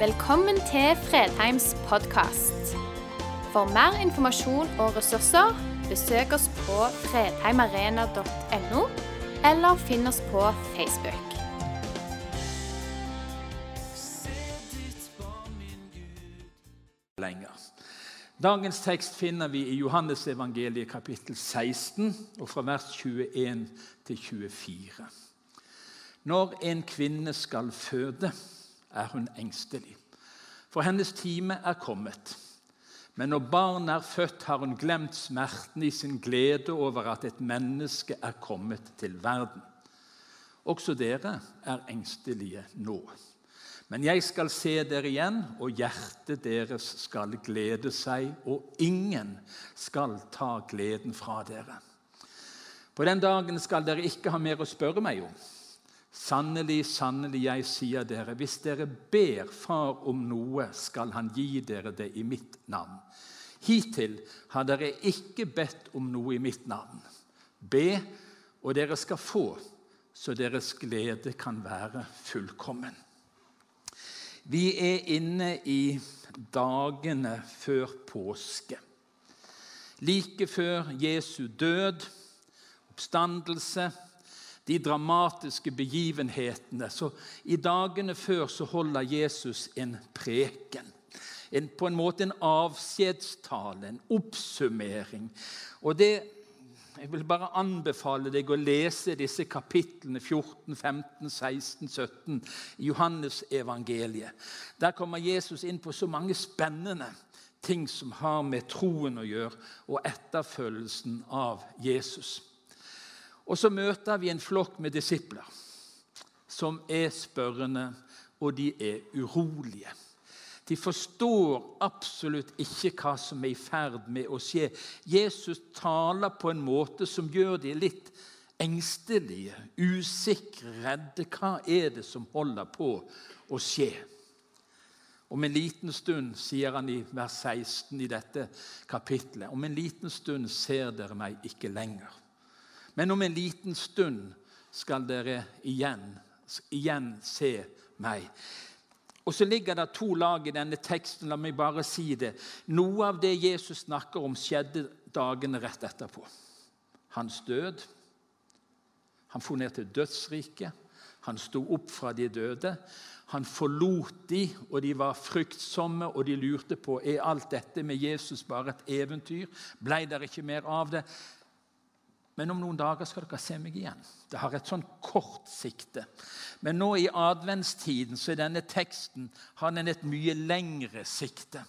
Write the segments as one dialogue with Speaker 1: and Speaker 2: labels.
Speaker 1: Velkommen til Fredheims podkast. For mer informasjon og ressurser, besøk oss på fredheimarena.no, eller finn oss på Facebook.
Speaker 2: Dagens tekst finner vi i Johannes evangeliet kapittel 16, og fra vers 21 til 24. Når en kvinne skal føde, er hun engstelig, for hennes time er kommet. Men når barnet er født, har hun glemt smerten i sin glede over at et menneske er kommet til verden. Også dere er engstelige nå. Men jeg skal se dere igjen, og hjertet deres skal glede seg, og ingen skal ta gleden fra dere. På den dagen skal dere ikke ha mer å spørre meg om. Sannelig, sannelig, jeg sier dere, hvis dere ber Far om noe, skal Han gi dere det i mitt navn. Hittil har dere ikke bedt om noe i mitt navn. Be, og dere skal få, så deres glede kan være fullkommen. Vi er inne i dagene før påske. Like før Jesu død, oppstandelse, de dramatiske begivenhetene. Så I dagene før så holder Jesus en preken. En, på en måte en avskjedstale, en oppsummering. Og det, Jeg vil bare anbefale deg å lese disse kapitlene 14, 15, 16, 17 i Johannes evangeliet. Der kommer Jesus inn på så mange spennende ting som har med troen å gjøre, og etterfølgelsen av Jesus. Og så møter vi en flokk med disipler som er spørrende, og de er urolige. De forstår absolutt ikke hva som er i ferd med å skje. Jesus taler på en måte som gjør de litt engstelige, usikre, redde. Hva er det som holder på å skje? Om en liten stund, sier han i vers 16 i dette kapitlet, om en liten stund ser dere meg ikke lenger. Men om en liten stund skal dere igjen, igjen se meg. Og så ligger det to lag i denne teksten. La meg bare si det. Noe av det Jesus snakker om, skjedde dagene rett etterpå. Hans død. Han for ned til dødsriket. Han sto opp fra de døde. Han forlot de, og de var fryktsomme, og de lurte på er alt dette med Jesus bare et eventyr. Blei det ikke mer av det? Men om noen dager skal dere se meg igjen. Det har et sånn kort sikte. Men nå i adventstiden så er denne teksten har den et mye lengre sikte.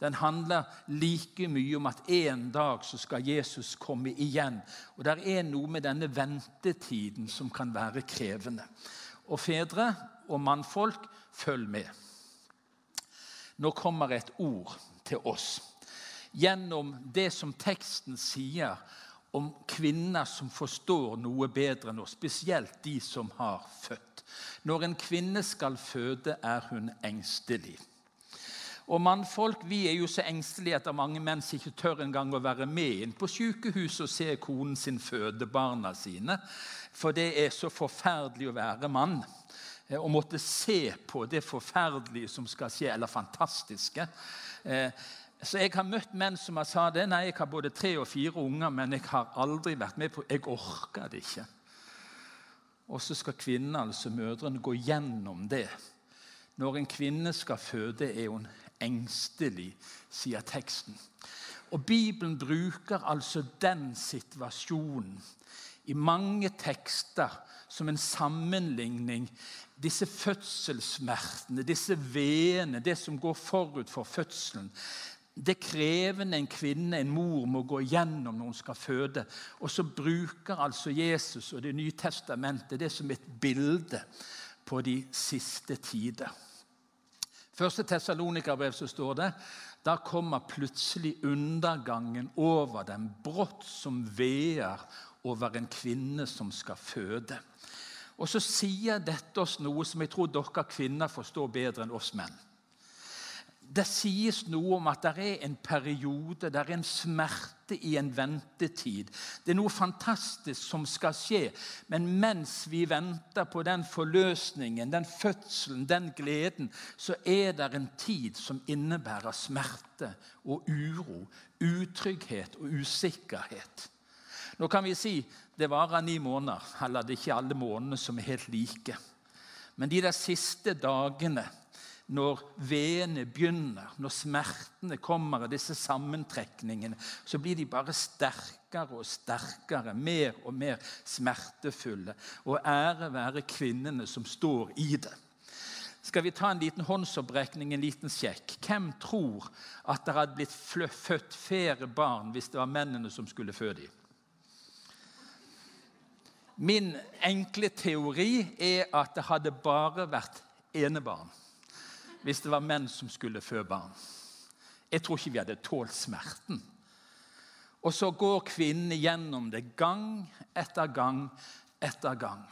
Speaker 2: Den handler like mye om at en dag så skal Jesus komme igjen. Og det er noe med denne ventetiden som kan være krevende. Og fedre og mannfolk, følg med. Nå kommer et ord til oss. Gjennom det som teksten sier om kvinner som forstår noe bedre oss, spesielt de som har født. Når en kvinne skal føde, er hun engstelig. Og mannfolk vi er jo så engstelige at mange menn ikke tør engang å være med inn på sykehuset og se konen sin føde barna sine. For det er så forferdelig å være mann. Å måtte se på det forferdelige som skal skje, eller fantastiske. Så Jeg har møtt menn som har sa det. Nei, jeg har både tre og fire unger, men jeg har aldri vært med på Jeg orker det ikke. Og så skal kvinnen, altså mødrene, gå gjennom det. Når en kvinne skal føde, er hun engstelig, sier teksten. Og Bibelen bruker altså den situasjonen i mange tekster som en sammenligning. Disse fødselssmertene, disse veene, det som går forut for fødselen det krevende en kvinne, en mor, må gå gjennom når hun skal føde. Og så bruker altså Jesus og Det nye testamentet det som et bilde på de siste tider. Første Tessalonikerbrev så står det da kommer plutselig undergangen over dem, brått som veer over en kvinne som skal føde. Og så sier dette oss noe som jeg tror dere kvinner forstår bedre enn oss menn det sies noe om at det er en periode, det er en smerte i en ventetid. Det er noe fantastisk som skal skje. Men mens vi venter på den forløsningen, den fødselen, den gleden, så er det en tid som innebærer smerte og uro, utrygghet og usikkerhet. Nå kan vi si det varer ni måneder, eller det er ikke alle månedene som er helt like. Men de der siste dagene når veene begynner, når smertene kommer, og disse sammentrekningene, så blir de bare sterkere og sterkere, mer og mer smertefulle. Og ære være kvinnene som står i det. Skal vi ta en liten håndsopprekning, en liten sjekk? Hvem tror at det hadde blitt født flere barn hvis det var mennene som skulle føde dem? Min enkle teori er at det hadde bare vært enebarn hvis det var menn som skulle føde barn. Jeg tror ikke vi hadde tålt smerten. Og så går kvinnen gjennom det gang etter gang etter gang.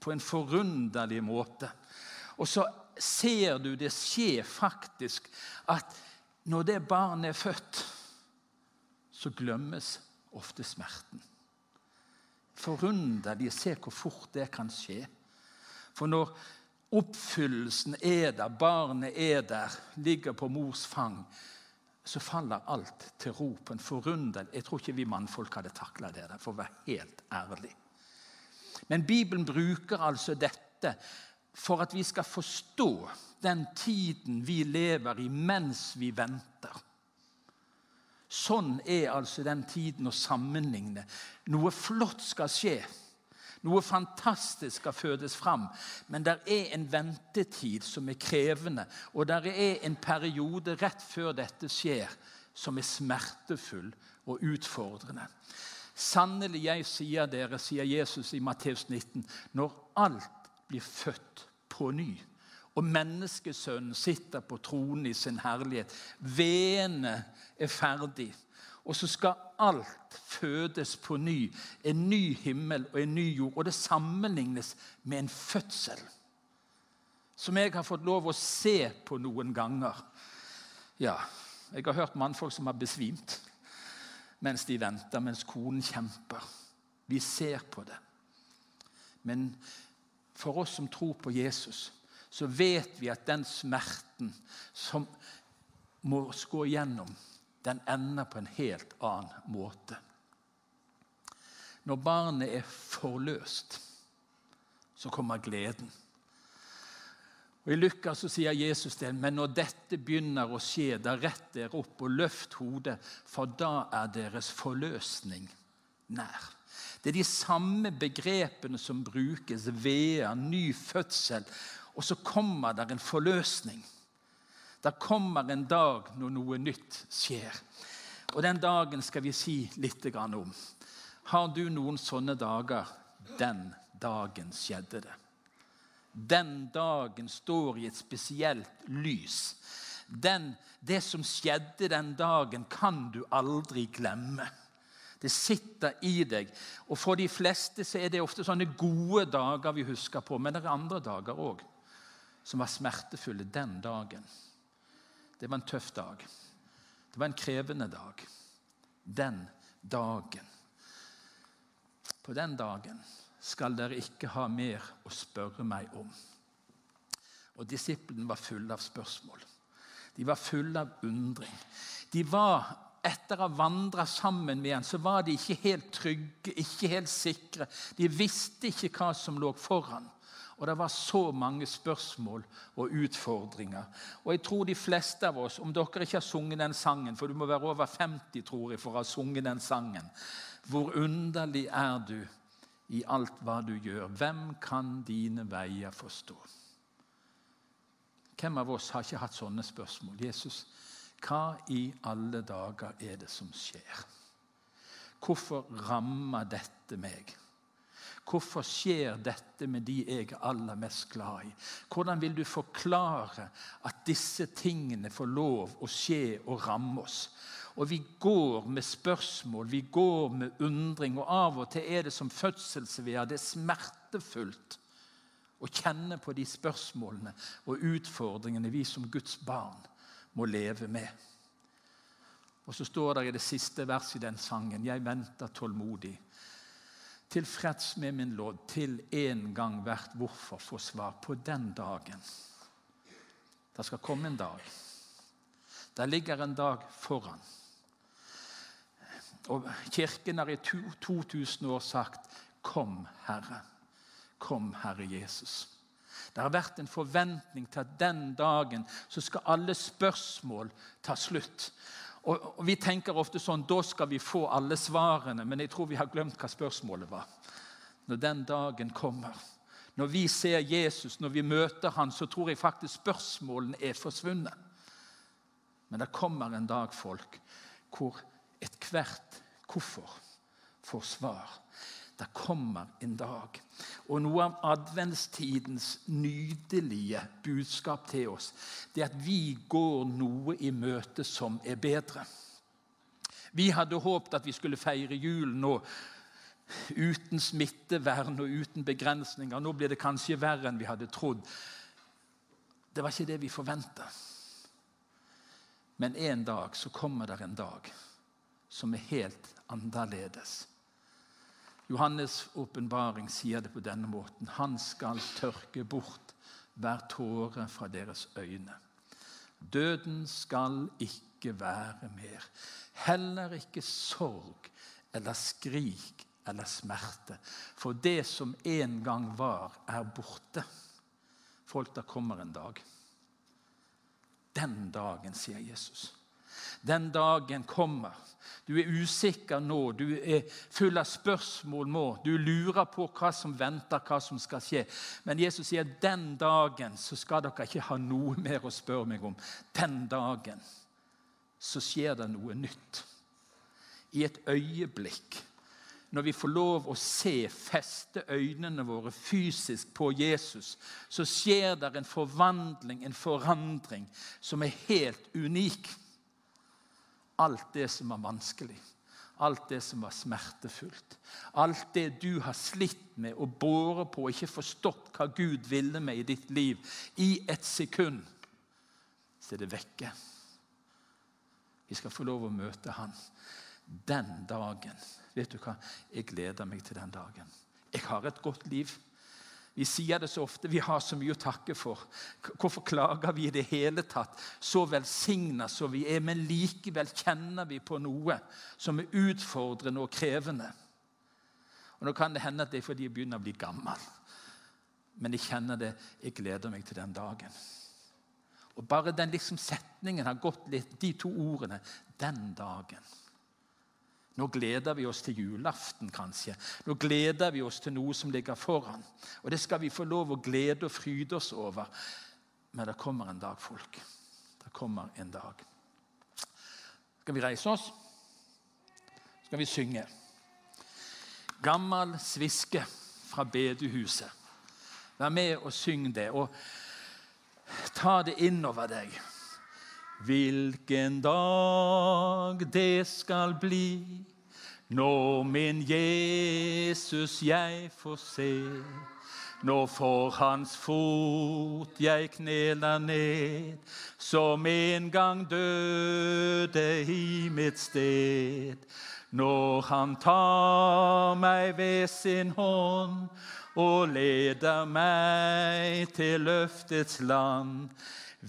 Speaker 2: På en forunderlig måte. Og så ser du det skjer faktisk at når det barnet er født, så glemmes ofte smerten. Forunderlig å se hvor fort det kan skje. For når Oppfyllelsen er der, barnet er der, ligger på mors fang. Så faller alt til ro på en forundring. Jeg tror ikke vi mannfolk hadde takla det, der, for å være helt ærlig. Men Bibelen bruker altså dette for at vi skal forstå den tiden vi lever i mens vi venter. Sånn er altså den tiden å sammenligne. Noe flott skal skje. Noe fantastisk skal fødes fram. Men det er en ventetid som er krevende. Og det er en periode rett før dette skjer, som er smertefull og utfordrende. Sannelig, jeg sier dere, sier Jesus i Matteus 19, når alt blir født på ny, og menneskesønnen sitter på tronen i sin herlighet, veene er ferdig, og så skal alt fødes på ny. En ny himmel og en ny jord. Og det sammenlignes med en fødsel. Som jeg har fått lov å se på noen ganger. Ja, jeg har hørt mannfolk som har besvimt mens de venter, mens konen kjemper. Vi ser på det. Men for oss som tror på Jesus, så vet vi at den smerten som må gå gjennom den ender på en helt annen måte. Når barnet er forløst, så kommer gleden. Og I Lukas så sier Jesus det, men når dette begynner å skje, da rett dere opp og løft hodet, for da er deres forløsning nær. Det er de samme begrepene som brukes. Vea, ny fødsel. Og så kommer der en forløsning. Det kommer en dag når noe nytt skjer. Og Den dagen skal vi si litt om. Har du noen sånne dager? Den dagen skjedde det. Den dagen står i et spesielt lys. Den, det som skjedde den dagen, kan du aldri glemme. Det sitter i deg. Og For de fleste så er det ofte sånne gode dager vi husker på, men det er andre dager òg som var smertefulle den dagen. Det var en tøff dag. Det var en krevende dag. Den dagen. På den dagen skal dere ikke ha mer å spørre meg om. Og Disiplene var fulle av spørsmål. De var fulle av undring. De var, Etter å ha vandra sammen med ham, så var de ikke helt trygge, ikke helt sikre. De visste ikke hva som lå foran. Og det var så mange spørsmål og utfordringer. Og jeg tror de fleste av oss, om dere ikke har sunget den sangen, for du må være over 50 tror jeg, for å ha sunget den sangen Hvor underlig er du i alt hva du gjør? Hvem kan dine veier forstå? Hvem av oss har ikke hatt sånne spørsmål? Jesus, hva i alle dager er det som skjer? Hvorfor rammer dette meg? Hvorfor skjer dette med de jeg er aller mest glad i? Hvordan vil du forklare at disse tingene får lov å skje og ramme oss? Og Vi går med spørsmål, vi går med undring, og av og til er det som fødselsvea. Det er smertefullt å kjenne på de spørsmålene og utfordringene vi som Guds barn må leve med. Og så står det i det siste verset i den sangen Jeg venter tålmodig. Tilfreds med min lodd, til en gang hvert hvorfor få svar på den dagen. Det skal komme en dag. Der ligger en dag foran. Og Kirken har i 2000 år sagt 'Kom, Herre'. Kom, Herre Jesus. Det har vært en forventning til at den dagen så skal alle spørsmål ta slutt. Og, Vi tenker ofte sånn da skal vi få alle svarene, men jeg tror vi har glemt hva spørsmålet var. Når den dagen kommer, når vi ser Jesus, når vi møter han, så tror jeg faktisk spørsmålene er forsvunnet. Men det kommer en dag, folk, hvor ethvert hvorfor får svar. Det kommer en dag. Og noe av adventstidens nydelige budskap til oss, det er at vi går noe i møte som er bedre. Vi hadde håpet at vi skulle feire jul nå uten smittevern og uten begrensninger. Nå blir det kanskje verre enn vi hadde trodd. Det var ikke det vi forventa. Men en dag så kommer det en dag som er helt annerledes. Johannes' åpenbaring sier det på denne måten. Han skal tørke bort hver tåre fra deres øyne. Døden skal ikke være mer. Heller ikke sorg eller skrik eller smerte. For det som en gang var, er borte. Folk, der kommer en dag. Den dagen, sier Jesus. Den dagen kommer. Du er usikker nå, du er full av spørsmål nå. Du lurer på hva som venter, hva som skal skje. Men Jesus sier den dagen så skal dere ikke ha noe mer å spørre meg om. Den dagen så skjer det noe nytt. I et øyeblikk når vi får lov å se, feste øynene våre fysisk på Jesus, så skjer det en forvandling, en forandring, som er helt unik. Alt det som var vanskelig, alt det som var smertefullt, alt det du har slitt med og båret på og ikke forstått hva Gud ville med i ditt liv, i et sekund, så er det vekke. Vi skal få lov å møte Han den dagen Vet du hva? Jeg gleder meg til den dagen. Jeg har et godt liv. Vi sier det så ofte. Vi har så mye å takke for. Hvorfor klager vi i det hele tatt? Så velsigna som vi er, men likevel kjenner vi på noe som er utfordrende og krevende. Og Nå kan det hende at det er fordi jeg begynner å bli gammel. Men jeg kjenner det. Jeg gleder meg til den dagen. Og Bare den liksom setningen har gått litt, de to ordene. Den dagen. Nå gleder vi oss til julaften, kanskje. Nå gleder vi oss til noe som ligger foran. Og det skal vi få lov å glede og fryde oss over. Men det kommer en dag, folk. Det kommer en dag. Skal vi reise oss? Skal vi synge? Gammel sviske fra bedehuset. Vær med og syng det. Og ta det innover deg. Hvilken dag det skal bli når min Jesus jeg får se. Nå for hans fot jeg kneler ned, som en gang døde i mitt sted. Når han tar meg ved sin hånd og leder meg til løftets land.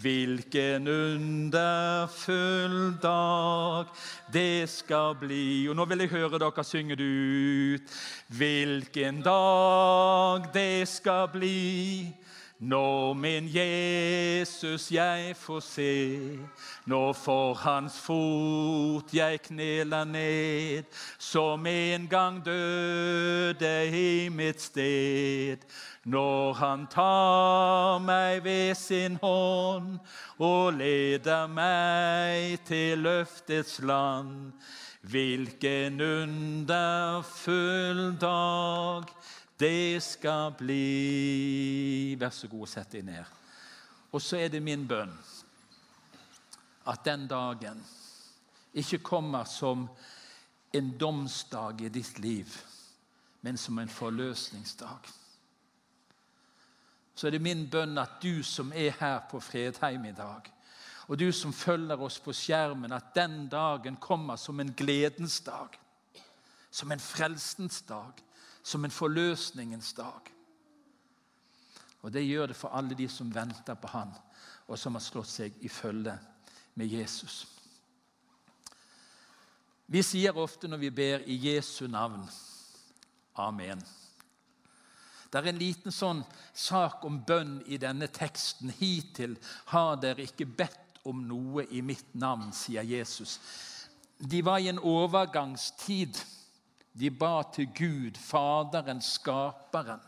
Speaker 2: Hvilken underfull dag det skal bli. Og Nå vil jeg høre dere synge det ut. Hvilken dag det skal bli. Når min Jesus jeg får se, når for hans fot jeg kneler ned, som en gang døde i mitt sted. Når han tar meg ved sin hånd og leder meg til løftets land. Hvilken underfull dag det skal bli. Vær så god, sett deg ned. Og så er det min bønn at den dagen ikke kommer som en domsdag i ditt liv, men som en forløsningsdag. Så er det min bønn at du som er her på Fredheim i dag, Og du som følger oss på skjermen, at den dagen kommer som en gledens dag. Som en frelsens dag. Som en forløsningens dag. Og det gjør det for alle de som venter på Han, og som har slått seg i følge med Jesus. Vi sier ofte når vi ber i Jesu navn Amen. Det er en liten sånn sak om bønn i denne teksten. Hittil har dere ikke bedt om noe i mitt navn, sier Jesus. De var i en overgangstid. De ba til Gud, Faderen, Skaperen.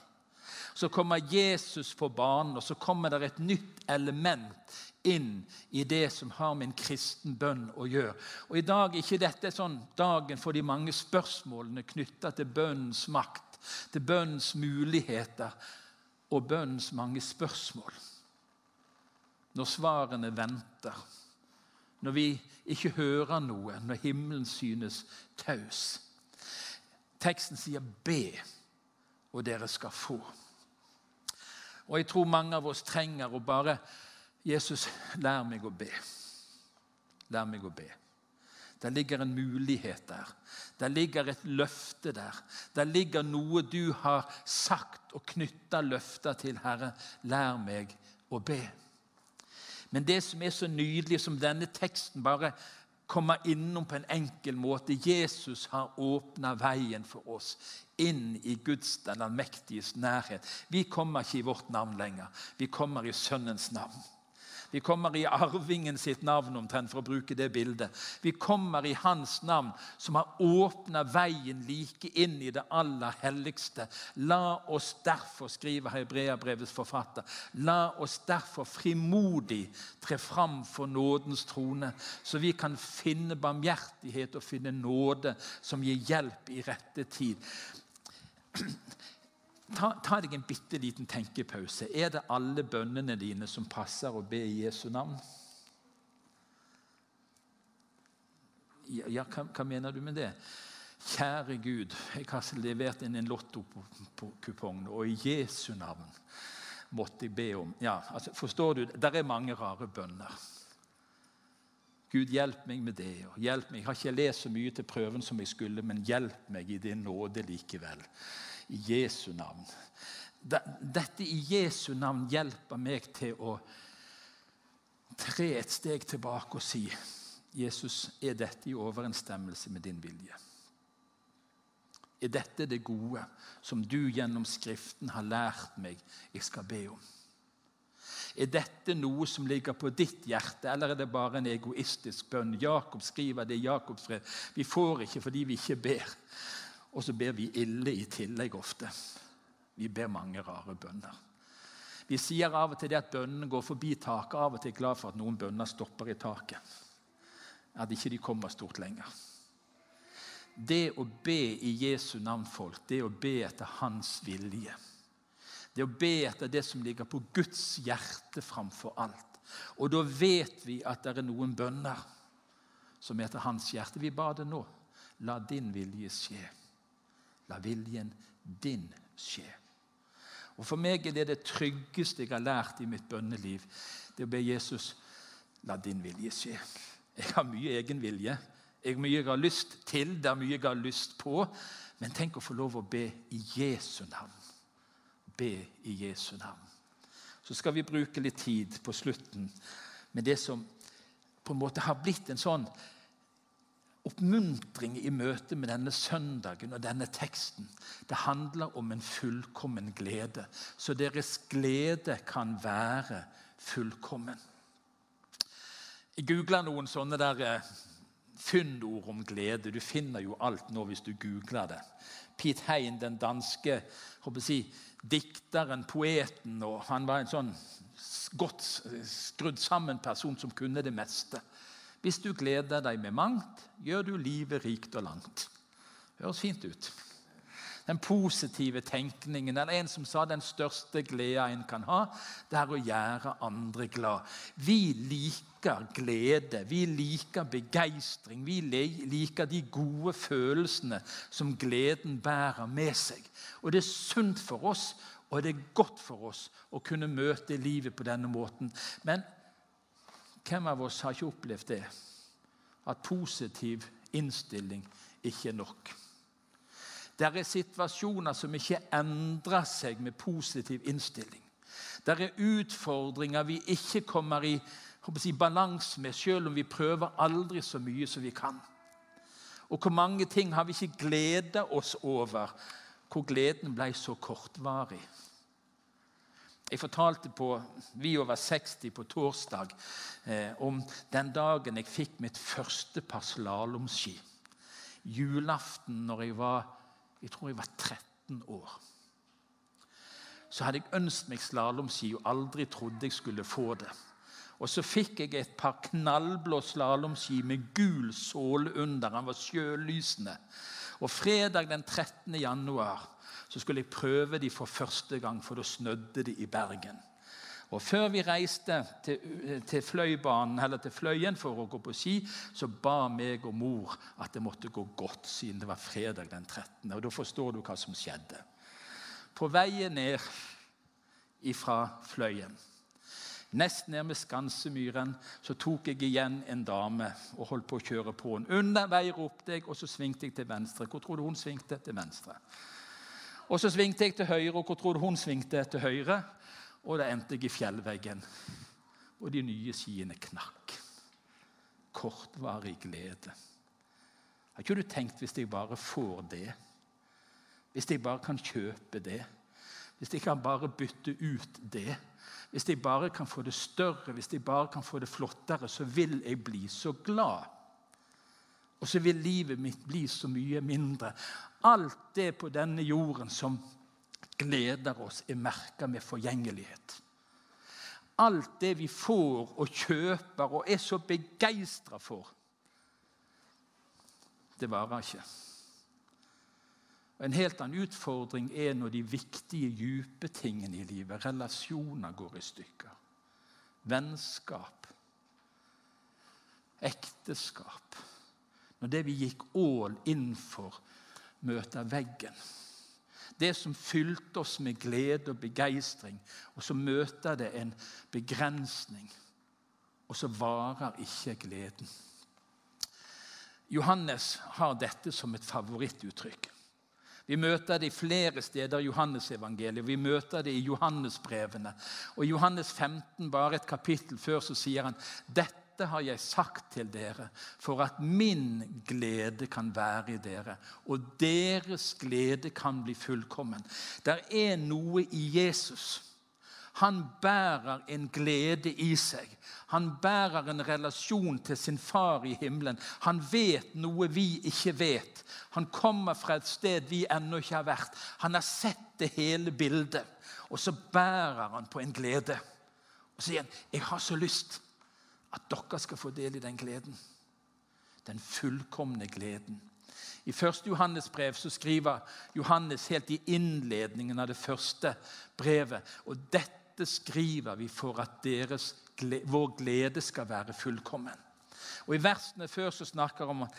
Speaker 2: Så kommer Jesus på banen, og så kommer det et nytt element inn i det som har med en kristen bønn å gjøre. Og I dag er ikke dette sånn dagen for de mange spørsmålene knytta til bønnens makt til bønnens muligheter og bønnens mange spørsmål. Når svarene venter, når vi ikke hører noe, når himmelen synes taus. Teksten sier 'be, og dere skal få'. Og Jeg tror mange av oss trenger å bare Jesus, lær meg å be. Lær meg å be. Det ligger en mulighet der. Det ligger et løfte der. Det ligger noe du har sagt og knytta løfter til, Herre. Lær meg å be. Men det som er så nydelig, som denne teksten bare kommer innom på en enkel måte Jesus har åpna veien for oss inn i Guds den allmektiges nærhet. Vi kommer ikke i vårt navn lenger. Vi kommer i Sønnens navn. Vi kommer i arvingen sitt navn, omtrent, for å bruke det bildet. Vi kommer i hans navn, som har åpna veien like inn i det aller helligste. La oss derfor, skriver Hebreabrevets forfatter, la oss derfor frimodig tre fram for nådens trone, så vi kan finne barmhjertighet og finne nåde som gir hjelp i rette tid. Ta, ta, deg en bitte liten tenkepause. Er det alle bønnene dine som passer å be i Jesu navn? Ja, hva, hva, mener du med det? Kjære Gud, jeg har levert inn en lottokupong, og i Jesu navn måtte jeg be om Ja, altså, Forstår du? Det er mange rare bønner. Gud, hjelp meg med det. og hjelp meg. Jeg har ikke lest så mye til prøven som jeg skulle, men hjelp meg i din nåde likevel i Jesu navn. Dette i Jesu navn hjelper meg til å tre et steg tilbake og si Jesus, er dette i overensstemmelse med din vilje? Er dette det gode som du gjennom Skriften har lært meg jeg skal be om? Er dette noe som ligger på ditt hjerte, eller er det bare en egoistisk bønn? Jakob skriver det i Jakobs brev. Vi får ikke fordi vi ikke ber. Og så ber vi ille i tillegg ofte. Vi ber mange rare bønner. Vi sier av og til det at bønnene går forbi taket. Av og til er glad for at noen bønner stopper i taket. At ikke de kommer stort lenger. Det å be i Jesu navn, folk, det å be etter Hans vilje. Det å be etter det som ligger på Guds hjerte framfor alt. Og da vet vi at det er noen bønner som heter Hans hjerte. Vi ba det nå. La din vilje skje. La viljen din skje. Og For meg er det det tryggeste jeg har lært i mitt bønneliv. Det å be Jesus la din vilje skje. Jeg har mye egen vilje. Jeg har mye jeg har lyst til, det er mye jeg har lyst på. Men tenk å få lov å be i Jesu navn. Be i Jesu navn. Så skal vi bruke litt tid på slutten med det som på en måte har blitt en sånn oppmuntring i møte med denne søndagen og denne teksten. Det handler om en fullkommen glede, så deres glede kan være fullkommen. Jeg googla noen sånne der eh, fyndord om glede. Du finner jo alt nå hvis du googler det. Pete Hein, den danske si, dikteren, poeten, og han var en sånn godt skrudd sammen person som kunne det meste. Hvis du gleder deg med mangt, gjør du livet rikt og langt. Høres fint ut. Den positive tenkningen. Eller en som sa den største gleda en kan ha, det er å gjøre andre glad. Vi liker glede, vi liker begeistring, vi liker de gode følelsene som gleden bærer med seg. Og det er sunt for oss, og det er godt for oss å kunne møte livet på denne måten. Men Hvem av oss har ikke opplevd det? At positiv innstilling ikke er nok. Det er situasjoner som ikke endrer seg med positiv innstilling. Det er utfordringer vi ikke kommer i si, balanse med, selv om vi prøver aldri så mye som vi kan. Og hvor mange ting har vi ikke gleda oss over, hvor gleden ble så kortvarig. Jeg fortalte på Vi over 60 på torsdag eh, om den dagen jeg fikk mitt første par slalåmski. Julaften når jeg var jeg tror jeg var 13 år. Så hadde jeg ønsket meg slalåmski og aldri trodde jeg skulle få det. Og så fikk jeg et par knallblå slalåmski med gul såle under. Han var sjølysende. Og fredag den 13. januar så skulle jeg prøve de for første gang, for da snødde det i Bergen. Og Før vi reiste til, til fløybanen, eller til Fløyen for å gå på ski, så ba meg og mor at det måtte gå godt, siden det var fredag den 13. Og Da forstår du hva som skjedde. På veien ned ifra Fløyen, nesten ned med Skansemyren, så tok jeg igjen en dame og holdt på å kjøre på henne. Under ropte jeg, og så svingte jeg til venstre. Hvor tror du hun svingte? Til venstre. Og så svingte jeg til høyre, og hvor tror du hun svingte til høyre? Og da endte jeg i fjellveggen. Og de nye skiene knakk. Kortvarig glede. Har ikke du tenkt hvis jeg bare får det? Hvis jeg bare kan kjøpe det? Hvis jeg kan bare bytte ut det? Hvis jeg bare kan få det større, hvis jeg bare kan få det flottere, så vil jeg bli så glad. Og så vil livet mitt bli så mye mindre. Alt det på denne jorden som gleder oss, er merka med forgjengelighet. Alt det vi får og kjøper og er så begeistra for, det varer ikke. En helt annen utfordring er når de viktige, dype tingene i livet, relasjoner, går i stykker. Vennskap, ekteskap. Når det vi gikk all inn for, møter veggen. Det som fylte oss med glede og begeistring, og så møter det en begrensning. Og så varer ikke gleden. Johannes har dette som et favorittuttrykk. Vi møter det i flere steder i Johannesevangeliet. Vi møter det i Johannesbrevene. Og I Johannes 15, bare et kapittel før, så sier han dette dette har jeg sagt til dere for at min glede kan være i dere, og deres glede kan bli fullkommen. Det er noe i Jesus. Han bærer en glede i seg. Han bærer en relasjon til sin far i himmelen. Han vet noe vi ikke vet. Han kommer fra et sted vi ennå ikke har vært. Han har sett det hele bildet. Og så bærer han på en glede. Og så sier han, 'Jeg har så lyst at dere skal få del i den gleden. Den fullkomne gleden. I 1. Johannes brev så skriver Johannes helt i innledningen av det første brevet. Og dette skriver vi for at deres, vår glede skal være fullkommen. Og I versene før så snakker vi om at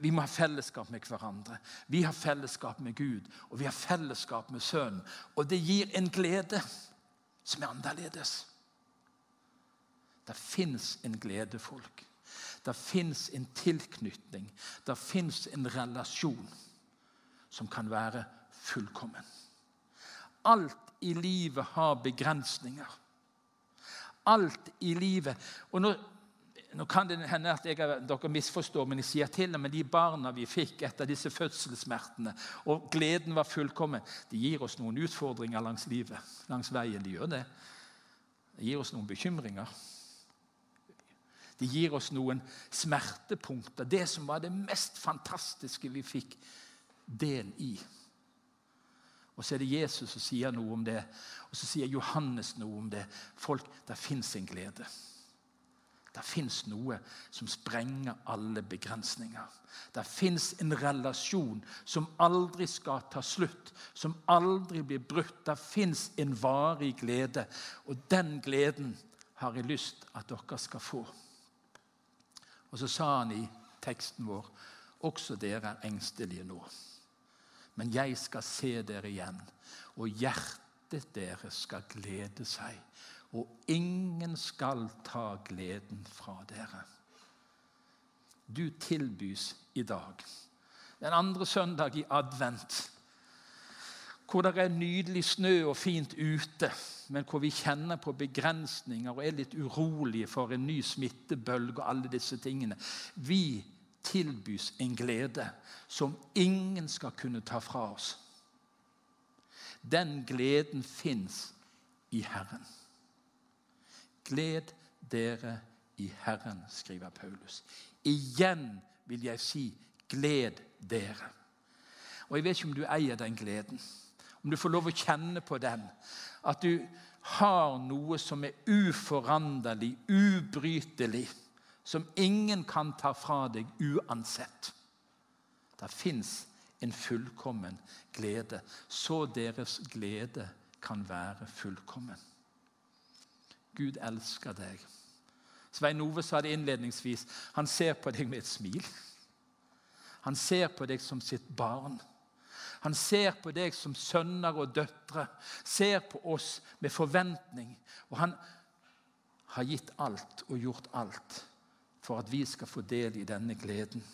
Speaker 2: vi må ha fellesskap med hverandre. Vi har fellesskap med Gud, og vi har fellesskap med Sønnen. Og det gir en glede som er annerledes. Det fins en glede, folk. Det fins en tilknytning. Det fins en relasjon som kan være fullkommen. Alt i livet har begrensninger. Alt i livet Og nå, nå kan det hende at jeg, dere misforstår, men jeg sier til og med de barna vi fikk etter disse fødselssmertene, og gleden var fullkommen, de gir oss noen utfordringer langs livet, langs veien. De gjør det. De gir oss noen bekymringer. Det gir oss noen smertepunkter. Det som var det mest fantastiske vi fikk del i. Og så er det Jesus som sier noe om det, og så sier Johannes noe om det. Folk, Det fins en glede. Det fins noe som sprenger alle begrensninger. Det fins en relasjon som aldri skal ta slutt, som aldri blir brutt. Det fins en varig glede, og den gleden har jeg lyst at dere skal få. Og så sa han i teksten vår også dere er engstelige nå. Men jeg skal se dere igjen, og hjertet deres skal glede seg. og ingen skal ta gleden fra dere. Du tilbys i dag. Den andre søndag i advent, hvor det er nydelig snø og fint ute, men hvor vi kjenner på begrensninger og er litt urolige for en ny smittebølge og alle disse tingene. Vi tilbys en glede som ingen skal kunne ta fra oss. Den gleden fins i Herren. Gled dere i Herren, skriver Paulus. Igjen vil jeg si gled dere. Og Jeg vet ikke om du eier den gleden, om du får lov å kjenne på den. At du har noe som er uforanderlig, ubrytelig, som ingen kan ta fra deg uansett. Det fins en fullkommen glede, så deres glede kan være fullkommen. Gud elsker deg. Svein Ove sa det innledningsvis. Han ser på deg med et smil. Han ser på deg som sitt barn. Han ser på deg som sønner og døtre, ser på oss med forventning. Og han har gitt alt og gjort alt for at vi skal få del i denne gleden.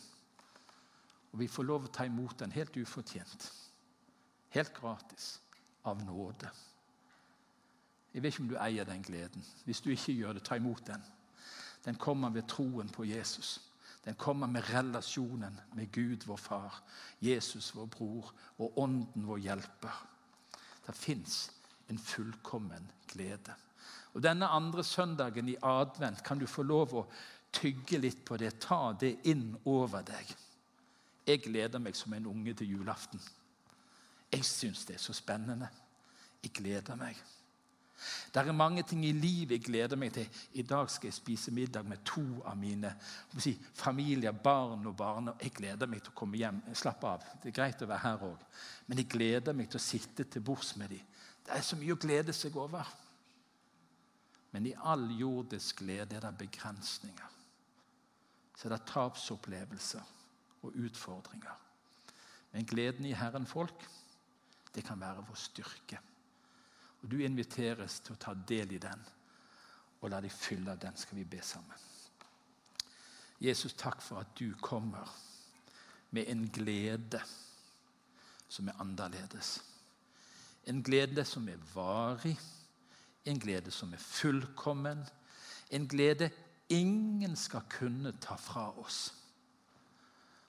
Speaker 2: Og vi får lov å ta imot den helt ufortjent, helt gratis, av nåde. Jeg vet ikke om du eier den gleden. Hvis du ikke gjør det, ta imot den. Den kommer ved troen på Jesus. Den kommer med relasjonen med Gud, vår far, Jesus, vår bror, og Ånden, vår hjelper. Det fins en fullkommen glede. Og Denne andre søndagen i advent kan du få lov å tygge litt på det. Ta det inn over deg. Jeg gleder meg som en unge til julaften. Jeg syns det er så spennende. Jeg gleder meg. Det er mange ting i livet jeg gleder meg til. I dag skal jeg spise middag med to av mine si, familier, barn og barn. Jeg gleder meg til å komme hjem. Slapp av. Det er greit å være her òg. Men jeg gleder meg til å sitte til bords med dem. Det er så mye å glede seg over. Men i all jordisk glede er det begrensninger. Så det er det tapsopplevelser og utfordringer. Men gleden i Herren folk, det kan være vår styrke. Og Du inviteres til å ta del i den, og la deg fylle den, skal vi be sammen. Jesus, takk for at du kommer med en glede som er annerledes. En glede som er varig, en glede som er fullkommen. En glede ingen skal kunne ta fra oss.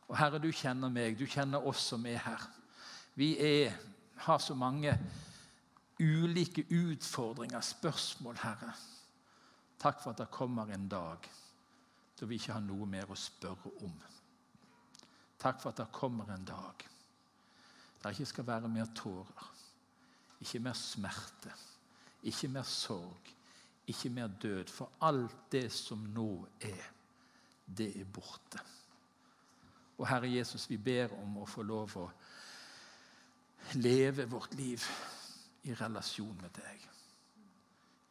Speaker 2: Og Herre, du kjenner meg, du kjenner oss som er her. Vi er, har så mange ulike utfordringer, spørsmål, Herre. Takk for at det kommer en dag da vi ikke har noe mer å spørre om. Takk for at det kommer en dag der det ikke skal være mer tårer, ikke mer smerte, ikke mer sorg, ikke mer død. For alt det som nå er, det er borte. Og Herre Jesus, vi ber om å få lov å leve vårt liv i relasjon med deg,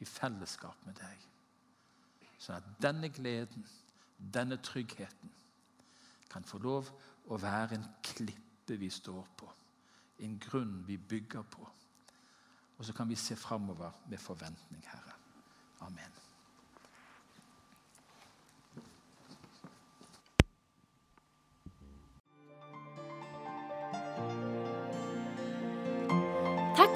Speaker 2: i fellesskap med deg. Sånn at denne gleden, denne tryggheten, kan få lov å være en klippe vi står på, en grunn vi bygger på. Og så kan vi se framover med forventning, Herre. Amen.